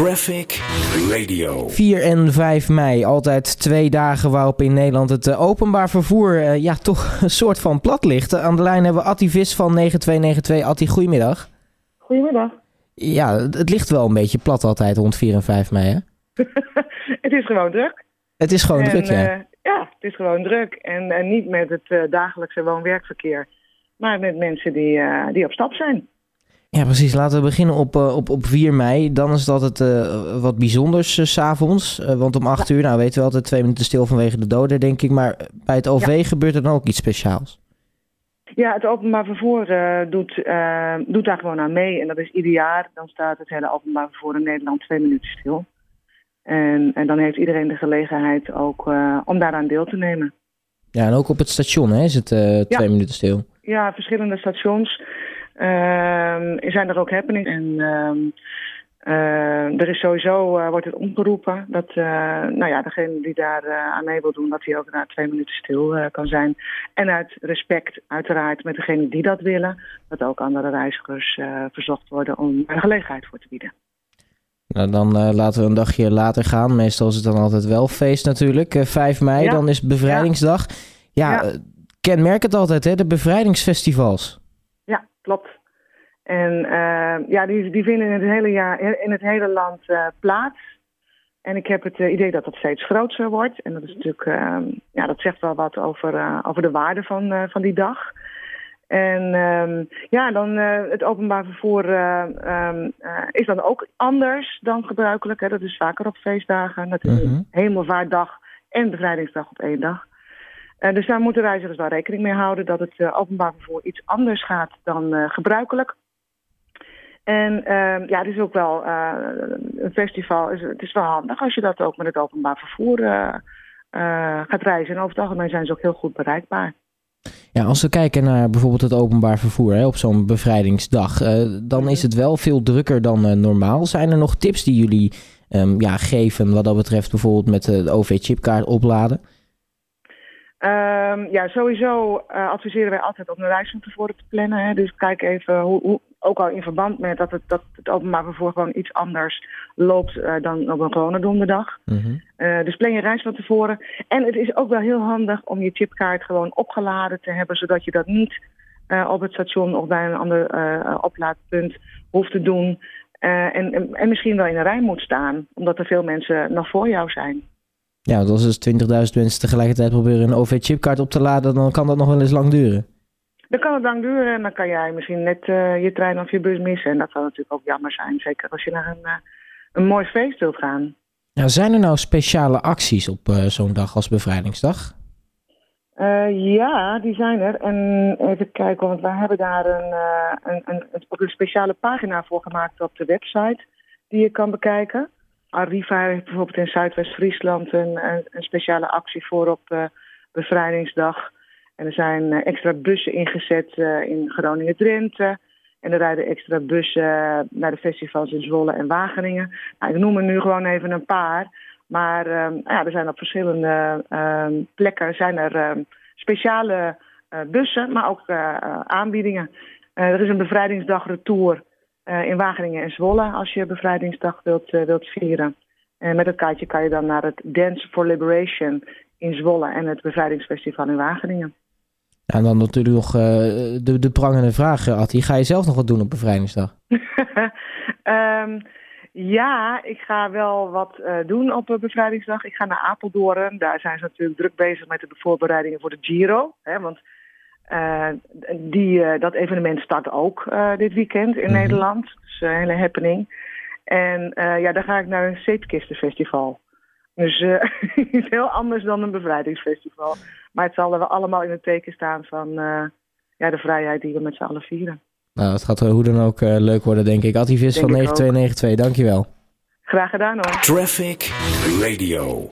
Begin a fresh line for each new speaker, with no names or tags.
Traffic Radio.
4 en 5 mei, altijd twee dagen waarop in Nederland het eh, openbaar vervoer eh, ja, toch een soort van plat ligt. Eh, Aan de lijn hebben we Attie Vis van 9292. Attie, goedemiddag.
Goedemiddag.
Ja, het ligt wel een beetje plat altijd rond 4 en 5 mei, hè?
het is gewoon druk.
Het is gewoon
En,
druk, ja.
ja, het is gewoon druk. En, en niet met het dagelijkse woon-werkverkeer, maar met mensen die, eh, die op stap zijn.
Ja, precies. Laten we beginnen op, eh, op, op 4 mei. Dan is dat het eh, wat bijzonders eh, s s'avonds. avonds. want om 8 uur, nou weten we altijd twee minuten stil vanwege de doden, denk ik. Maar bij het OV gebeurt er dan ook iets speciaals.
Ja, het openbaar vervoer doet, doet daar gewoon aan mee. En dat is ieder jaar. Dan staat het hele openbaar vervoer in Nederland twee minuten stil. En, en dan heeft iedereen de gelegenheid ook om daaraan deel te nemen.
Ja, en ook op het station hè, is het twee minuten stil.
Ja, verschillende stations zijn er ook happening. En ehm, eh, er is sowieso, eh, wordt het omgeroepen dat eh, nou ja, degene die daar aan mee wil doen, dat hij ook na twee minuten stil kan zijn. En uit respect uiteraard met degene die dat willen, dat ook andere reizigers verzocht worden om er een gelegenheid voor te bieden.
Nou, dan laten we een dagje later gaan. Meestal is het dan altijd wel feest natuurlijk. Eh, 5 mei,
Ja.
dan is bevrijdingsdag. Ja,
Ja.
kenmerk het altijd hè, de bevrijdingsfestivals.
Klopt. En eh, ja, die, die vinden in het hele jaar in het hele land eh, plaats. En ik heb het eh, idee dat dat steeds groter wordt. En dat is natuurlijk, eh, ja, dat zegt wel wat over, over de waarde van, van die dag. En ehm, ja, dan het openbaar vervoer eh, ehm, eh, is dan ook anders dan gebruikelijk. Hè. Dat is vaker op feestdagen. Dat is
Mhm.
Hemelvaartdag en Bevrijdingsdag op één dag. Eh, dus daar moeten reizigers wel rekening mee houden dat het eh, openbaar vervoer iets anders gaat dan eh, gebruikelijk. En ehm, ja, het is ook wel een festival. Het is wel handig als je dat ook met het openbaar vervoer gaat reizen. En over het algemeen zijn ze ook heel goed bereikbaar.
Ja, als we kijken naar bijvoorbeeld het openbaar vervoer hè, op zo'n bevrijdingsdag, dan is het wel veel drukker dan normaal. Zijn er nog tips die jullie ehm, ja, geven wat dat betreft bijvoorbeeld met de OV-chipkaart opladen?
Ehm, ja, sowieso eh, adviseren wij altijd om de reis van tevoren te plannen. Hè. Dus kijk even, hoe, hoe, ook al in verband met dat het, dat het openbaar vervoer gewoon iets anders loopt eh, dan op een gewone donderdag.
Mhm.
Eh, dus plan je reis van tevoren. En het is ook wel heel handig om je chipkaart gewoon opgeladen te hebben, zodat je dat niet op het station of bij een ander oplaadpunt hoeft te doen. En, en, en misschien wel in een rij moet staan, omdat er veel mensen nog voor jou zijn.
Ja, want als dus 20.000 mensen tegelijkertijd proberen een OV-chipkaart op te laden, dan kan dat nog wel eens lang duren.
Dan kan het lang duren en dan kan jij misschien net eh, je trein of je bus missen. En dat zou natuurlijk ook jammer zijn, zeker als je naar een, eh, een mooi feest wilt gaan.
Ja, zijn er nou speciale acties op eh, zo'n dag als bevrijdingsdag?
Ja, die zijn er. En even kijken, want wij hebben daar een, een, een, een, ook een speciale pagina voor gemaakt op de website die je kan bekijken. Arriva heeft bijvoorbeeld in Zuidwest-Friesland een, een, speciale actie voor op eh, bevrijdingsdag. En er zijn eh, extra bussen ingezet eh, in Groningen-Drenthe. En er rijden extra bussen naar de festivals in Zwolle en Wageningen. Nou, ik noem er nu gewoon even een paar. Maar ehm, ja, er zijn op verschillende ehm, plekken zijn er ehm, speciale bussen, maar ook aanbiedingen. Eh, er is een bevrijdingsdag retour in Wageningen en Zwolle als je bevrijdingsdag wilt, eh, wilt vieren. En met dat kaartje kan je dan naar het Dance for Liberation in Zwolle en het bevrijdingsfestival in Wageningen.
Ja, en dan natuurlijk nog eh, de, de prangende vraag, eh, Attie. Ga je zelf nog wat doen op bevrijdingsdag?
Ehm, ja, ik ga wel wat eh, doen op eh, bevrijdingsdag. Ik ga naar Apeldoorn. Daar zijn ze natuurlijk druk bezig met de voorbereidingen voor de Giro. Hè, want eh, die, eh, dat evenement start ook eh, dit weekend in
Mhm.
Nederland. Dus een hele happening. En eh, ja, dan ga ik naar een zeepkistenfestival. Dus eh, iets heel anders dan een bevrijdingsfestival. Maar het zal er wel allemaal in het teken staan van eh, ja, de vrijheid die we met z'n allen vieren.
Nou, het gaat hoe dan ook eh, leuk worden, denk ik.
Denk
van
ik ook.
9292, dankjewel.
Graag gedaan hoor.
Traffic Radio.